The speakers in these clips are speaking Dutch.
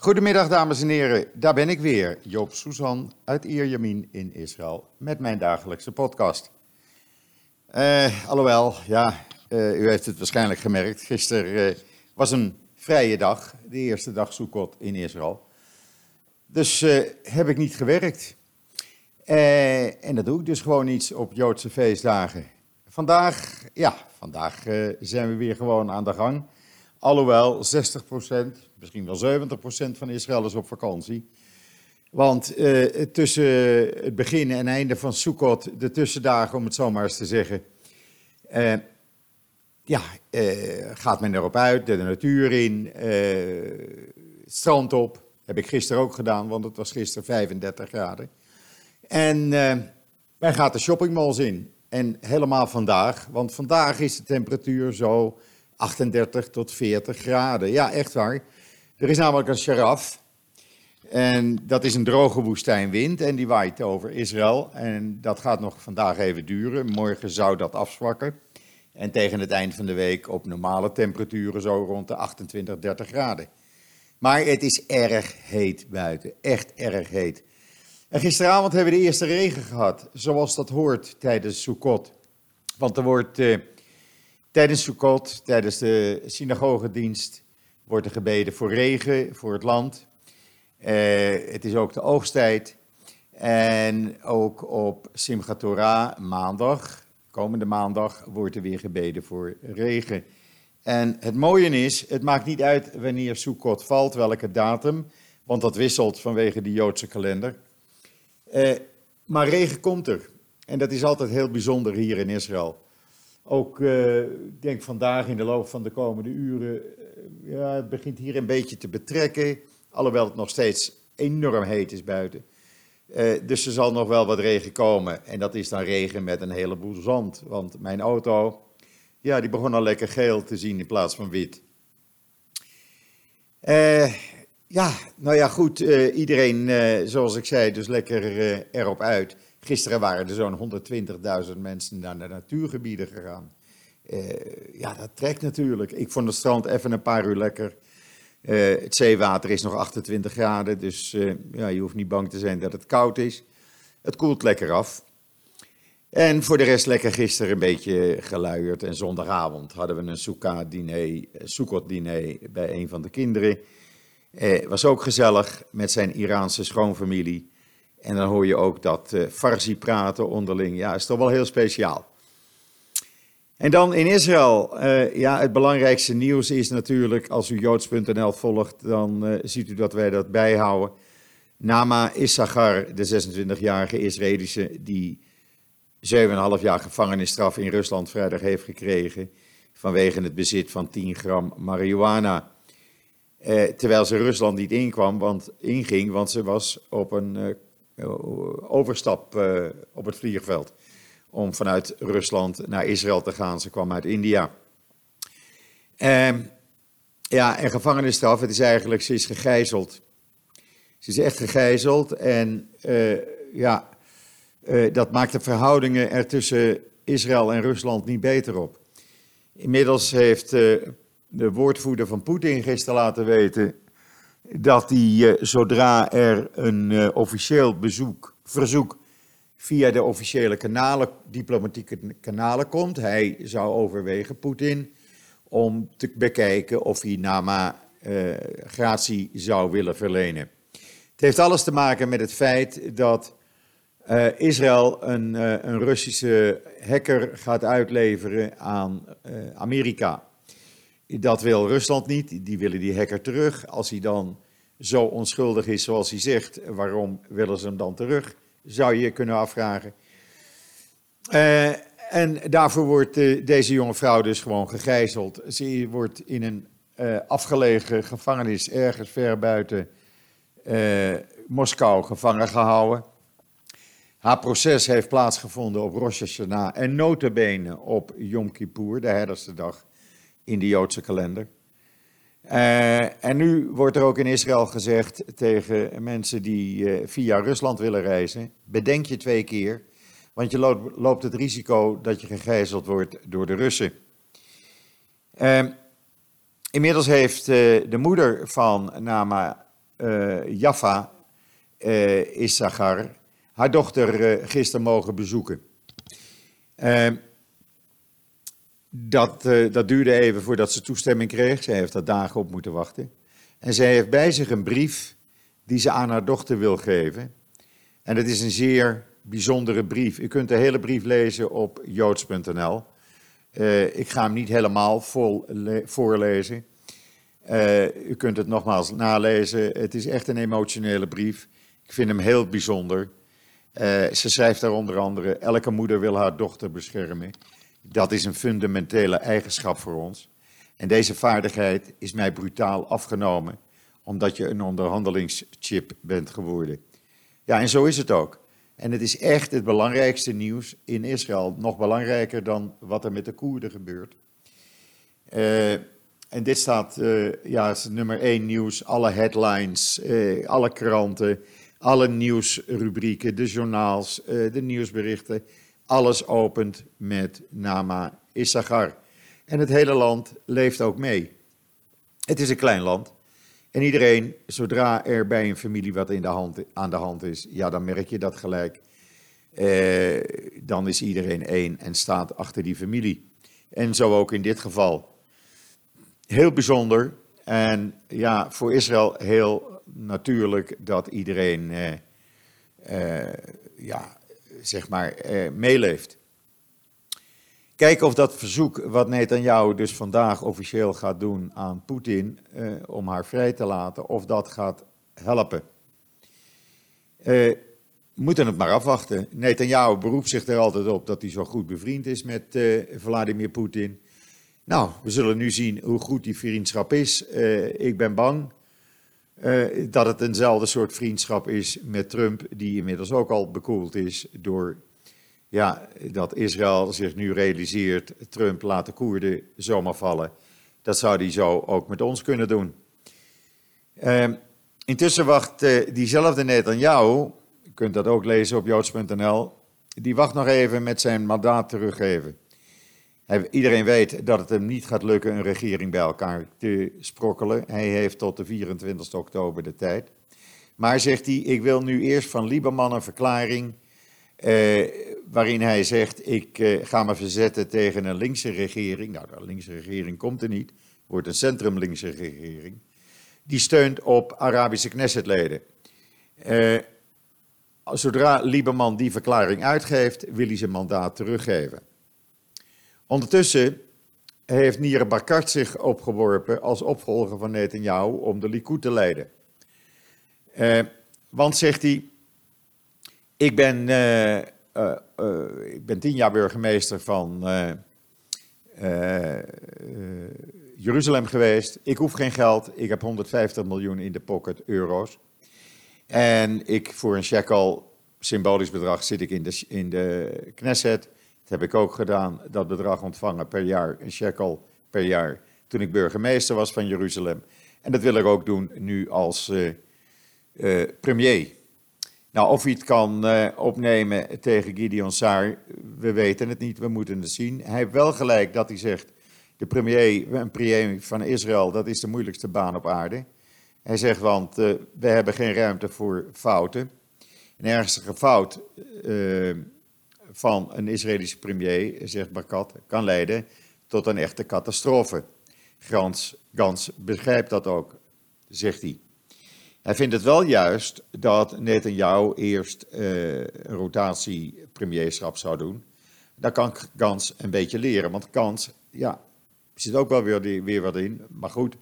Goedemiddag dames en heren, daar ben ik weer, Joop Suzan uit Ierjemien in Israël met mijn dagelijkse podcast. Uh, alhoewel, ja, uh, u heeft het waarschijnlijk gemerkt, gisteren uh, was een vrije dag, de eerste dag Sukkot in Israël. Dus heb ik niet gewerkt. en dat doe ik dus gewoon niet op Joodse feestdagen. Vandaag, ja, vandaag zijn we weer gewoon aan de gang. Alhoewel 60%, misschien wel 70% van Israël is op vakantie. Want uh, tussen het begin en einde van Sukkot, de tussendagen om het zo maar eens te zeggen, uh, ja, uh, gaat men erop uit, de natuur in, het strand op. Heb ik gisteren ook gedaan, want het was gisteren 35 graden. En men gaat de shoppingmalls in. En helemaal vandaag, want vandaag is de temperatuur zo 38 tot 40 graden. Ja, echt waar. Er is namelijk een sharaf. En dat is een droge woestijnwind en die waait over Israël. En dat gaat nog vandaag even duren. Morgen zou dat afzwakken. En tegen het eind van de week op normale temperaturen zo rond de 28, 30 graden. Maar het is erg heet buiten. Echt erg heet. En gisteravond hebben we de eerste regen gehad. Zoals dat hoort tijdens Sukkot. Want er wordt... Eh, Tijdens Sukkot, tijdens de synagogedienst, wordt er gebeden voor regen, voor het land. Uh, het is ook de oogsttijd. En ook op Simchat Torah, maandag, komende maandag, wordt er weer gebeden voor regen. En het mooie is, het maakt niet uit wanneer Sukkot valt, welke datum, want dat wisselt vanwege de Joodse kalender. Uh, maar regen komt er. En dat is altijd heel bijzonder hier in Israël. Ook, uh, ik denk vandaag in de loop van de komende uren, ja, het begint hier een beetje te betrekken. Alhoewel het nog steeds enorm heet is buiten. Uh, dus er zal nog wel wat regen komen. En dat is dan regen met een heleboel zand. Want mijn auto, ja, die begon al lekker geel te zien in plaats van wit. ja, nou ja, goed. iedereen, zoals ik zei, dus lekker erop uit. Gisteren waren er zo'n 120.000 mensen naar de natuurgebieden gegaan. Uh, ja, dat trekt natuurlijk. Ik vond het strand even een paar uur lekker. Uh, het zeewater is nog 28 graden, dus uh, ja, je hoeft niet bang te zijn dat het koud is. Het koelt lekker af. En voor de rest lekker gisteren een beetje geluierd. En zondagavond hadden we een Sukkot-diner diner bij een van de kinderen. was ook gezellig met zijn Iraanse schoonfamilie. En dan hoor je ook dat uh, Farsi praten onderling. Ja, is toch wel heel speciaal. En dan in Israël. Uh, ja, het belangrijkste nieuws is natuurlijk, als u joods.nl volgt, dan uh, ziet u dat wij dat bijhouden. Nama Issachar, de 26-jarige Israëlische, die 7,5 jaar gevangenisstraf in Rusland vrijdag heeft gekregen. vanwege het bezit van 10 gram marihuana. terwijl ze Rusland niet inkwam, want, inging, want ze was op een eh, overstap eh, op het vliegveld om vanuit Rusland naar Israël te gaan. Ze kwam uit India. Uh, ja, en gevangenisstraf, het is eigenlijk, ze is gegijzeld. Ze is echt gegijzeld en uh, ja, uh, dat maakt de verhoudingen er tussen Israël en Rusland niet beter op. Inmiddels heeft uh, de woordvoerder van Poetin gisteren laten weten dat hij, eh, zodra er een officieel bezoek, verzoek via de officiële kanalen, diplomatieke kanalen komt, hij zou overwegen, Poetin, om te bekijken of hij Nama uh, gratie zou willen verlenen. Het heeft alles te maken met het feit dat uh, Israël een, uh, een, Russische hacker gaat uitleveren aan Amerika. Dat wil Rusland niet, die willen die hacker terug. Als hij dan zo onschuldig is zoals hij zegt, waarom willen ze hem dan terug? Zou je je kunnen afvragen. Uh, en daarvoor wordt uh, deze jonge vrouw dus gewoon gegijzeld. Ze wordt in een uh, afgelegen gevangenis ergens ver buiten Moskou gevangen gehouden. Haar proces heeft plaatsgevonden op Rosh Hashanah en notabene op Yom Kippur, de herderste dag in de Joodse kalender. Uh, en nu wordt er ook in Israël gezegd tegen mensen die uh, via Rusland willen reizen: bedenk je twee keer, want je loopt, loopt het risico dat je gegijzeld wordt door de Russen. Uh, inmiddels heeft eh, de moeder van Nama Jaffa Issachar haar dochter gisteren mogen bezoeken. Dat, dat duurde even voordat ze toestemming kreeg. Zij heeft daar dagen op moeten wachten. En zij heeft bij zich een brief die ze aan haar dochter wil geven. En het is een zeer bijzondere brief. U kunt de hele brief lezen op joods.nl. Uh, ik ga hem niet helemaal vol voorlezen. Uh, u kunt het nogmaals nalezen. Het is echt een emotionele brief. Ik vind hem heel bijzonder. Ze schrijft daar onder andere: Elke moeder wil haar dochter beschermen. Dat is een fundamentele eigenschap voor ons. En deze vaardigheid is mij brutaal afgenomen, omdat je een onderhandelingschip bent geworden. Ja, en zo is het ook. En het is echt het belangrijkste nieuws in Israël. Nog belangrijker dan wat er met de Koerden gebeurt. Uh, en dit staat, uh, ja, is nummer één nieuws. Alle headlines, uh, alle kranten, alle nieuwsrubrieken, de journaals, de nieuwsberichten. Alles opent met Nama Issachar. En het hele land leeft ook mee. Het is een klein land. En iedereen, zodra er bij een familie wat in de hand, aan de hand is, ja, dan merk je dat gelijk. Eh, dan is iedereen één en staat achter die familie. En zo ook in dit geval. Heel bijzonder. En ja, voor Israël heel natuurlijk dat iedereen, eh, eh, ja, zeg maar, eh, meeleeft. Kijken of dat verzoek wat Netanyahu dus vandaag officieel gaat doen aan Poetin eh, om haar vrij te laten, of dat gaat helpen. Uh, moeten het maar afwachten. Netanyahu beroept zich er altijd op dat hij zo goed bevriend is met Vladimir Poetin. Nou, we zullen nu zien hoe goed die vriendschap is. Ik ben bang dat het eenzelfde soort vriendschap is met Trump, die inmiddels ook al bekoeld is door ja, dat Israël zich nu realiseert, Trump laat de Koerden zomaar vallen. Dat zou hij zo ook met ons kunnen doen. Uh, intussen wacht uh, diezelfde Netanyahu, je kunt dat ook lezen op joods.nl, die wacht nog even met zijn mandaat teruggeven. Iedereen weet dat het hem niet gaat lukken een regering bij elkaar te sprokkelen. Hij heeft tot de 24 oktober de tijd. Maar zegt hij, ik wil nu eerst van Lieberman een verklaring uh, waarin hij zegt: Ik uh, ga me verzetten tegen een linkse regering. Nou, de linkse regering komt er niet, wordt een centrumlinkse regering. Die steunt op Arabische Knessetleden. Uh, zodra Lieberman die verklaring uitgeeft, wil hij zijn mandaat teruggeven. Ondertussen heeft Nire Bakart zich opgeworpen als opvolger van Netanyahu om de Likud te leiden. want, zegt hij, ik ben, uh, uh, ik ben tien jaar burgemeester van Jeruzalem geweest. Ik hoef geen geld. Ik heb 150 miljoen in de pocket, euro's. En ik voor een shekel, symbolisch bedrag, zit ik in de, in de Knesset. Heb ik ook gedaan, dat bedrag ontvangen per jaar, een shekel per jaar, toen ik burgemeester was van Jeruzalem. En dat wil ik ook doen nu als premier. Nou, of hij het kan uh, opnemen tegen Gideon Saar, we weten het niet, we moeten het zien. Hij heeft wel gelijk dat hij zegt, de premier, een premier van Israël, dat is de moeilijkste baan op aarde. Hij zegt, want we hebben geen ruimte voor fouten. Een ernstige fout van een Israëlische premier, zegt Barkat, kan leiden tot een echte catastrofe. Gans, Gans begrijpt dat ook, zegt hij. Hij vindt het wel juist dat Netanyahu eerst uh, een rotatie premierschap zou doen. Daar kan Gans een beetje leren, want Gans, ja, zit ook wel weer, weer wat in. Maar goed,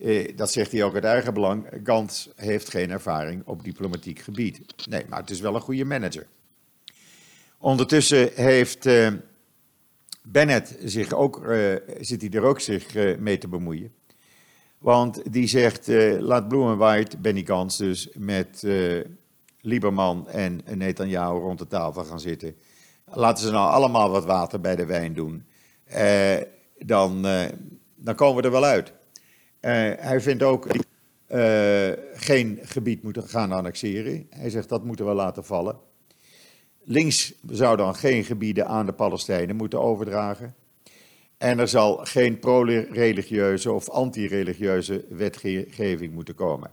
eh, dat zegt hij ook uit eigen belang. Gans heeft geen ervaring op diplomatiek gebied. Nee, maar het is wel een goede manager. Ondertussen heeft uh, Bennett zich ook, uh, zit hij er ook zich uh, mee te bemoeien. Want die zegt, laat and White, Benny Gans dus, met Lieberman en Netanyahu rond de tafel gaan zitten. Laten ze nou allemaal wat water bij de wijn doen. Dan, dan komen we er wel uit. hij vindt ook geen gebied moeten gaan annexeren. Hij zegt dat moeten we laten vallen. Links zou dan geen gebieden aan de Palestijnen moeten overdragen. En er zal geen pro-religieuze of anti-religieuze wetgeving moeten komen.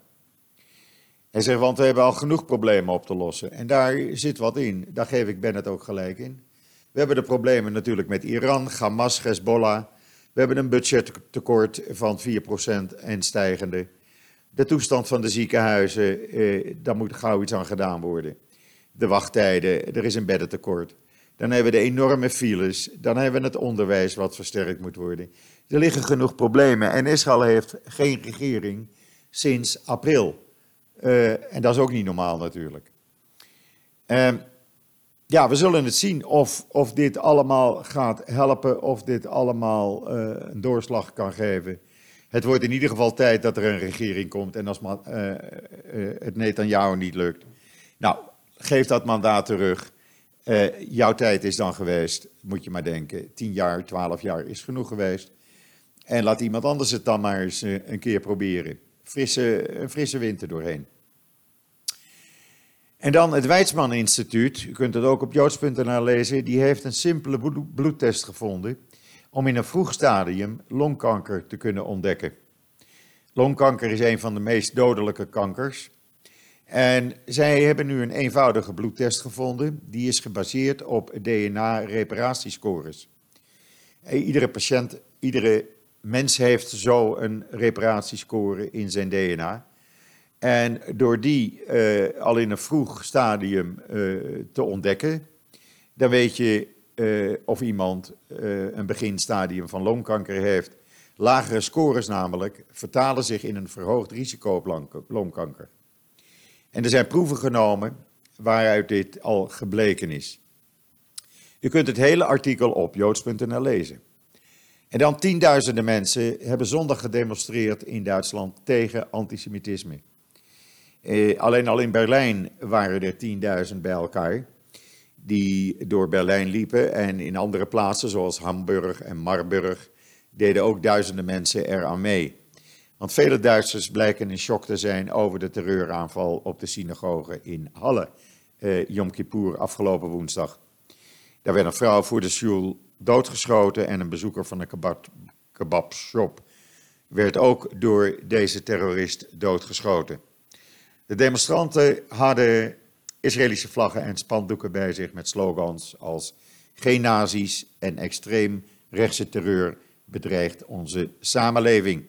Hij zegt, want we hebben al genoeg problemen op te lossen. En daar zit wat in. Daar geef ik Bennett ook gelijk in. We hebben de problemen natuurlijk met Iran, Hamas, Hezbollah. We hebben een budgettekort van 4% en stijgende. De toestand van de ziekenhuizen, eh, daar moet gauw iets aan gedaan worden. De wachttijden, er is een beddentekort. Dan hebben we de enorme files. Dan hebben we het onderwijs wat versterkt moet worden. Er liggen genoeg problemen. En Israël heeft geen regering sinds april. Uh, en dat is ook niet normaal natuurlijk. Uh, ja, we zullen het zien of, of dit allemaal gaat helpen, of dit allemaal uh, een doorslag kan geven. Het wordt in ieder geval tijd dat er een regering komt en als uh, het Netanyahu niet lukt. Nou, geef dat mandaat terug. jouw tijd is dan geweest, moet je maar denken. Tien jaar, twaalf jaar is genoeg geweest. En laat iemand anders het dan maar eens een keer proberen. Frisse, een frisse winter doorheen. En dan het Weizmann Instituut, u kunt het ook op joods.nl lezen, die heeft een simpele bloedtest gevonden om in een vroeg stadium longkanker te kunnen ontdekken. Longkanker is een van de meest dodelijke kankers. En zij hebben nu een eenvoudige bloedtest gevonden, die is gebaseerd op DNA-reparatiescores. Iedere patiënt, iedere mens heeft zo een reparatiescore in zijn DNA. En door die uh, al in een vroeg stadium uh, te ontdekken, dan weet je of iemand een beginstadium van longkanker heeft. Lagere scores namelijk vertalen zich in een verhoogd risico op longkanker. En er zijn proeven genomen waaruit dit al gebleken is. Je kunt het hele artikel op joods.nl lezen. En dan tienduizenden mensen hebben zondag gedemonstreerd in Duitsland tegen antisemitisme. Eh, alleen al in Berlijn waren er 10.000 bij elkaar die door Berlijn liepen. En in andere plaatsen, zoals Hamburg en Marburg, deden ook duizenden mensen eraan mee. Want vele Duitsers blijken in shock te zijn over de terreuraanval op de synagoge in Halle, eh, Yom Kippur, afgelopen woensdag. Daar werd een vrouw voor de shul doodgeschoten en een bezoeker van een kebab, kebabshop werd ook door deze terrorist doodgeschoten. De demonstranten hadden Israëlische vlaggen en spandoeken bij zich met slogans als geen nazi's en extreem rechtse terreur bedreigt onze samenleving.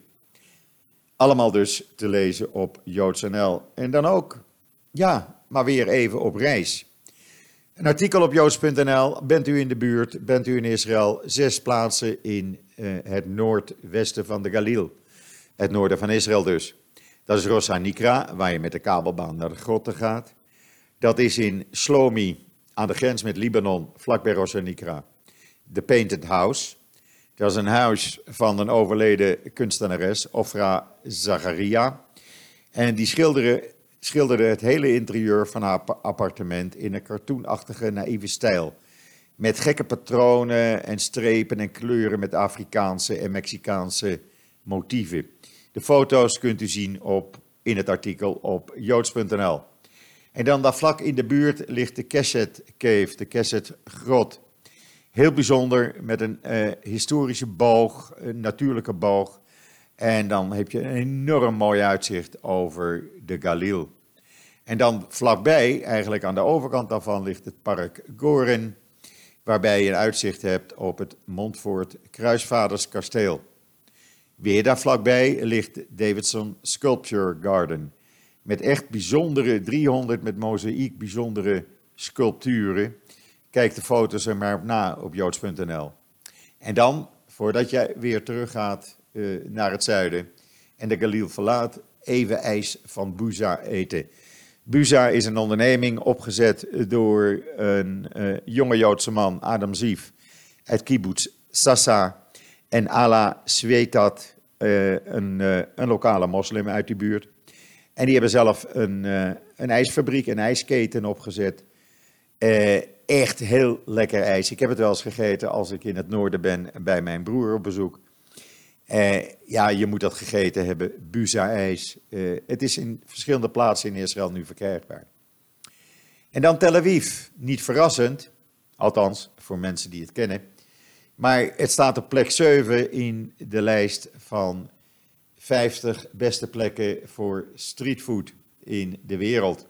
Allemaal dus te lezen op JoodsNL. En dan ook, ja, maar weer even op reis. Een artikel op joods.nl. Bent u in de buurt? Bent u in Israël? Zes plaatsen in uh, het noordwesten van de Galil. Het noorden van Israël dus. Dat is Rosa Nikra, waar je met de kabelbaan naar de grotten gaat. Dat is in Shlomi, aan de grens met Libanon, vlakbij Rosa Nikra. The Painted House. Dat is een huis van een overleden kunstenares, Ofra Zacharia. En die schilderde, het hele interieur van haar appartement in een cartoonachtige, naïeve stijl. Met gekke patronen en strepen en kleuren met Afrikaanse en Mexicaanse motieven. De foto's kunt u zien op, in het artikel op joods.nl. En dan daar vlak in de buurt ligt de Kesset Cave, de Kesset Grot. Heel bijzonder, met een uh, historische boog, een natuurlijke boog. En dan heb je een enorm mooi uitzicht over de Galil. En dan vlakbij, eigenlijk aan de overkant daarvan, ligt het park Goren, waarbij je een uitzicht hebt op het Montfort Kruisvaderskasteel. Weer daar vlakbij ligt Davidson Sculpture Garden. Met echt bijzondere, 300 met mozaïek bijzondere sculpturen. Kijk de foto's er maar op na op joods.nl. En dan, voordat jij weer teruggaat uh, naar het zuiden en de Galil verlaat, even ijs van Buza eten. Buza is een onderneming opgezet door een uh, jonge Joodse man, Adam Zief, uit kibbutz Sassa en Ala Svetat, uh, een, een, lokale moslim uit die buurt. En die hebben zelf een, een ijsfabriek, een ijsketen opgezet. Echt heel lekker ijs. Ik heb het wel eens gegeten als ik in het noorden ben bij mijn broer op bezoek. ja, je moet dat gegeten hebben, Buza-ijs. het is in verschillende plaatsen in Israël nu verkrijgbaar. En dan Tel Aviv, niet verrassend, althans voor mensen die het kennen. Maar het staat op plek 7 in de lijst van 50 beste plekken voor streetfood. in de wereld.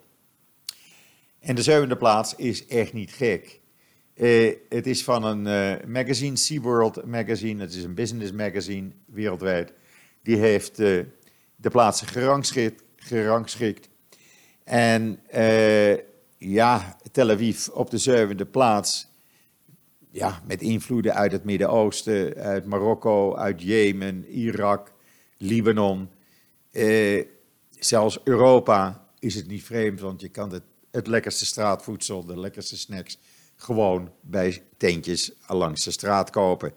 En de zevende plaats is echt niet gek. Uh, het is van een uh, magazine, SeaWorld Magazine. Het is een business magazine wereldwijd. Die heeft uh, de plaatsen gerangschikt. gerangschikt. En ja, Tel Aviv op de zevende plaats. Ja, met invloeden uit het Midden-Oosten, uit Marokko, uit Jemen, Irak, Libanon. zelfs Europa is het niet vreemd, want je kan het, het lekkerste straatvoedsel, de lekkerste snacks gewoon bij tentjes langs de straat kopen.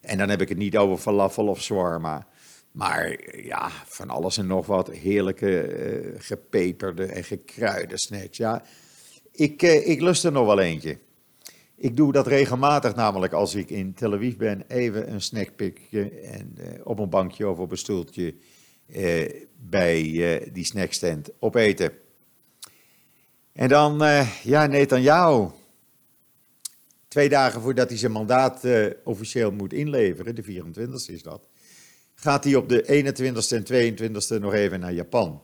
En dan heb ik het niet over falafel of shawarma. Maar ja, van alles en nog wat heerlijke uh, gepeperde en gekruide snacks. Ja, ik, uh, ik lust er nog wel eentje. Ik doe dat regelmatig, namelijk als ik in Tel Aviv ben, even een snackpikje en uh, op een bankje of op een stoeltje bij die snackstand opeten. En dan, ja, Netanyahu. Twee dagen voordat hij zijn mandaat uh, officieel moet inleveren, de 24e is dat, gaat hij op de 21ste en 22ste nog even naar Japan.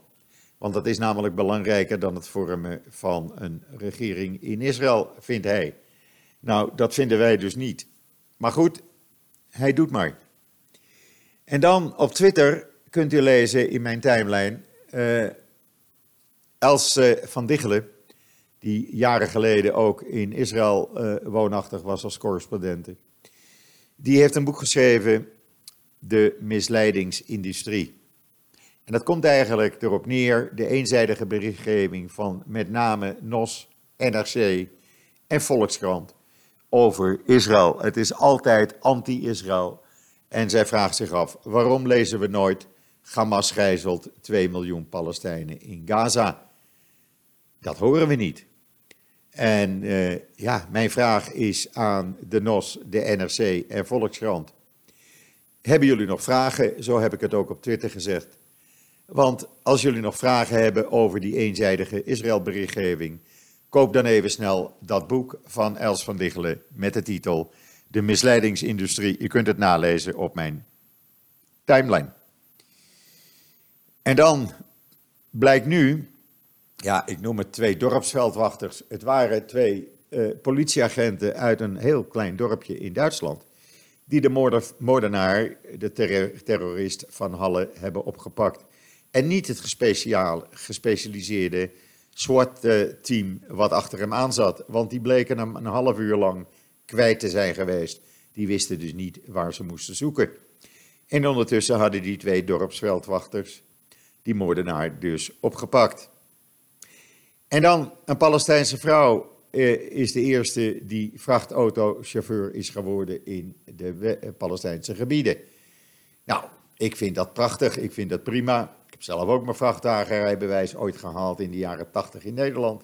Want dat is namelijk belangrijker dan het vormen van een regering in Israël, vindt hij. Nou, dat vinden wij dus niet. Maar goed, hij doet maar. En dan op Twitter kunt u lezen in mijn timeline. Uh, Els uh, van Diggelen, die jaren geleden ook in Israël uh, woonachtig was als correspondente. Die heeft een boek geschreven, De misleidingsindustrie. En dat komt eigenlijk erop neer, de eenzijdige berichtgeving van met name NOS, NRC en Volkskrant over Israël. Het is altijd anti-Israël. En zij vraagt zich af, waarom lezen we nooit Hamas gijzelt 2 miljoen Palestijnen in Gaza? Dat horen we niet. En uh, ja, mijn vraag is aan de NOS, de NRC en Volkskrant. Hebben jullie nog vragen? Zo heb ik het ook op Twitter gezegd. Want als jullie nog vragen hebben over die eenzijdige Israël-berichtgeving, koop dan even snel dat boek van Els van Diggelen met de titel De misleidingsindustrie. Je kunt het nalezen op mijn timeline. En dan blijkt nu ja, ik noem het twee dorpsveldwachters. Het waren twee uh, politieagenten uit een heel klein dorpje in Duitsland. Die de moordenaar, de terrorist van Halle, hebben opgepakt. En niet het gespecialiseerde SWAT-team wat achter hem aan zat. Want die bleken hem een half uur lang kwijt te zijn geweest. Die wisten dus niet waar ze moesten zoeken. En ondertussen hadden die twee dorpsveldwachters die moordenaar dus opgepakt. En dan een Palestijnse vrouw eh, is de eerste die vrachtautochauffeur is geworden in de Palestijnse gebieden. Nou, ik vind dat prachtig, ik vind dat prima. Ik heb zelf ook mijn vrachtwagenrijbewijs ooit gehaald in de jaren 80 in Nederland.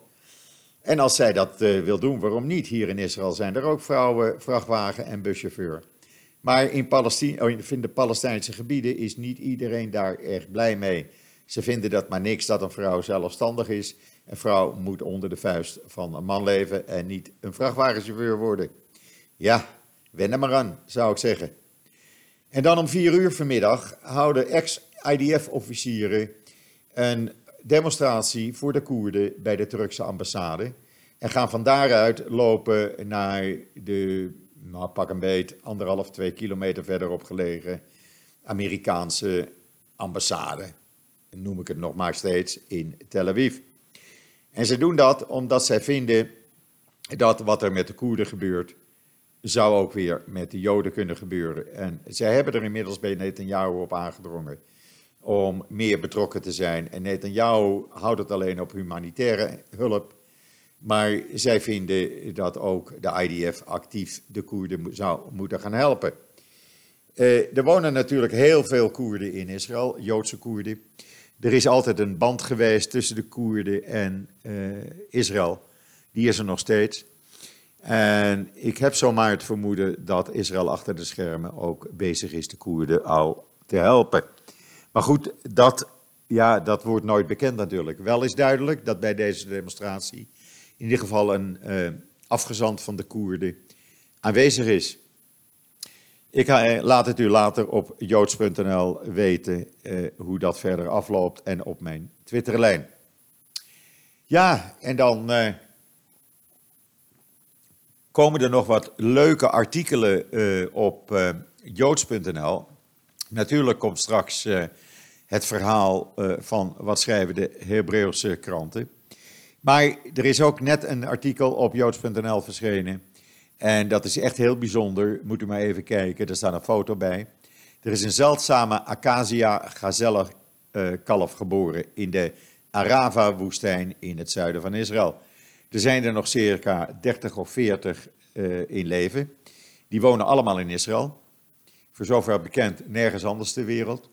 En als zij dat uh, wil doen, waarom niet? Hier in Israël zijn er ook vrouwen, vrachtwagen en buschauffeur. Maar in, Palestina, oh, in de Palestijnse gebieden is niet iedereen daar erg blij mee. Ze vinden dat maar niks dat een vrouw zelfstandig is. Een vrouw moet onder de vuist van een man leven en niet een vrachtwagenchauffeur worden. Ja, wen er maar aan, zou ik zeggen. En dan om vier uur vanmiddag houden ex-IDF-officieren een demonstratie voor de Koerden bij de Turkse ambassade. En gaan van daaruit lopen naar de, nou pak een beet, anderhalf, twee kilometer verderop gelegen Amerikaanse ambassade. Noem ik het nog maar steeds in Tel Aviv. En ze doen dat omdat zij vinden dat wat er met de Koerden gebeurt, zou ook weer met de Joden kunnen gebeuren. En zij hebben er inmiddels bij Netanyahu op aangedrongen om meer betrokken te zijn. En Netanyahu houdt het alleen op humanitaire hulp. Maar zij vinden dat ook de IDF actief de Koerden zou moeten gaan helpen. Uh, er wonen natuurlijk heel veel Koerden in Israël, Joodse Koerden. Er is altijd een band geweest tussen de Koerden en uh, Israël. Die is er nog steeds. En ik heb zomaar het vermoeden dat Israël achter de schermen ook bezig is de Koerden al te helpen. Maar goed, dat, ja, dat wordt nooit bekend natuurlijk. Wel is duidelijk dat bij deze demonstratie in ieder geval een uh, afgezant van de Koerden aanwezig is. Ik eh, laat het u later op joods.nl weten eh, hoe dat verder afloopt en op mijn Twitterlijn. Ja, en dan uh, komen er nog wat leuke artikelen op joods.nl. Natuurlijk komt straks het verhaal van wat schrijven de Hebreeuwse kranten. Maar er is ook net een artikel op joods.nl verschenen. En dat is echt heel bijzonder. Moet u maar even kijken, er staat een foto bij. Er is een zeldzame Acacia gazelle kalf geboren in de Arava-woestijn in het zuiden van Israël. Er zijn er nog circa 30 of 40 uh, in leven. Die wonen allemaal in Israël. Voor zover bekend nergens anders ter wereld.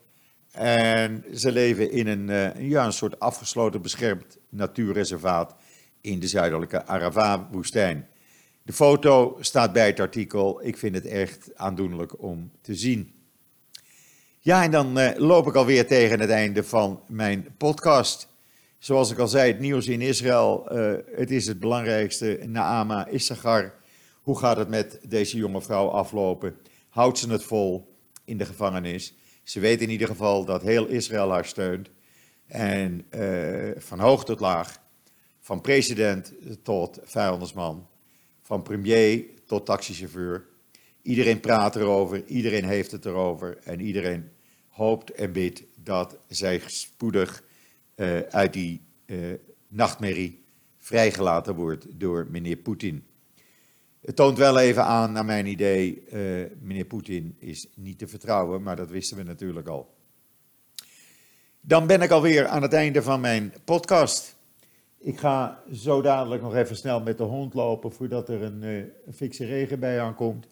En ze leven in een, uh, ja, een soort afgesloten beschermd natuurreservaat in de zuidelijke Arava-woestijn. De foto staat bij het artikel. Ik vind het echt aandoenlijk om te zien. Ja, en dan uh, loop ik alweer tegen het einde van mijn podcast. Zoals ik al zei, het nieuws in Israël, uh, het is het belangrijkste. Naama Issachar, hoe gaat het met deze jonge vrouw aflopen? Houdt ze het vol in de gevangenis? Ze weet in ieder geval dat heel Israël haar steunt. En uh, van hoog tot laag, van president tot vuilnisman, van premier tot taxichauffeur. Iedereen praat erover, iedereen heeft het erover en iedereen hoopt en bidt dat zij spoedig uh, uit die uh, nachtmerrie vrijgelaten wordt door meneer Poetin. Het toont wel even aan, naar mijn idee, uh, meneer Poetin is niet te vertrouwen, maar dat wisten we natuurlijk al. Dan ben ik alweer aan het einde van mijn podcast. Ik ga zo dadelijk nog even snel met de hond lopen voordat er een, uh, regen bij aankomt.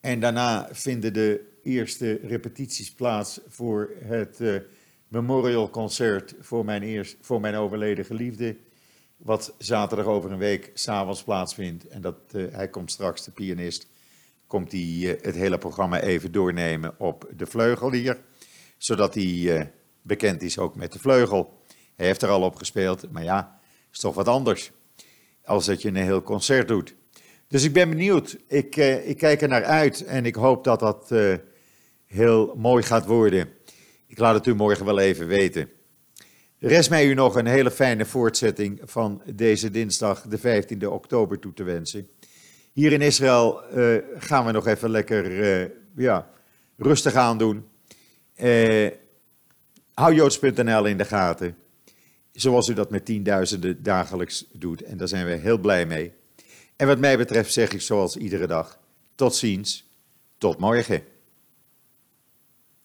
En daarna vinden de eerste repetities plaats voor het uh, memorial concert voor mijn, eerst, voor mijn overleden geliefde. Wat zaterdag over een week s'avonds plaatsvindt. En dat, uh, hij komt straks, de pianist, komt hij het hele programma even doornemen op de vleugel hier. Zodat hij bekend is ook met de vleugel. Hij heeft er al op gespeeld, maar ja, is toch wat anders. Als dat je een heel concert doet. Dus ik ben benieuwd. Ik, ik kijk er naar uit en ik hoop dat dat heel mooi gaat worden. Ik laat het u morgen wel even weten. Rest mij u nog een hele fijne voortzetting van deze dinsdag, de 15e oktober, toe te wensen. Hier in Israël uh, gaan we nog even lekker ja, rustig aan doen. Hou joods.nl in de gaten. Zoals u dat met tienduizenden dagelijks doet. En daar zijn we heel blij mee. En wat mij betreft zeg ik zoals iedere dag: tot ziens, tot morgen.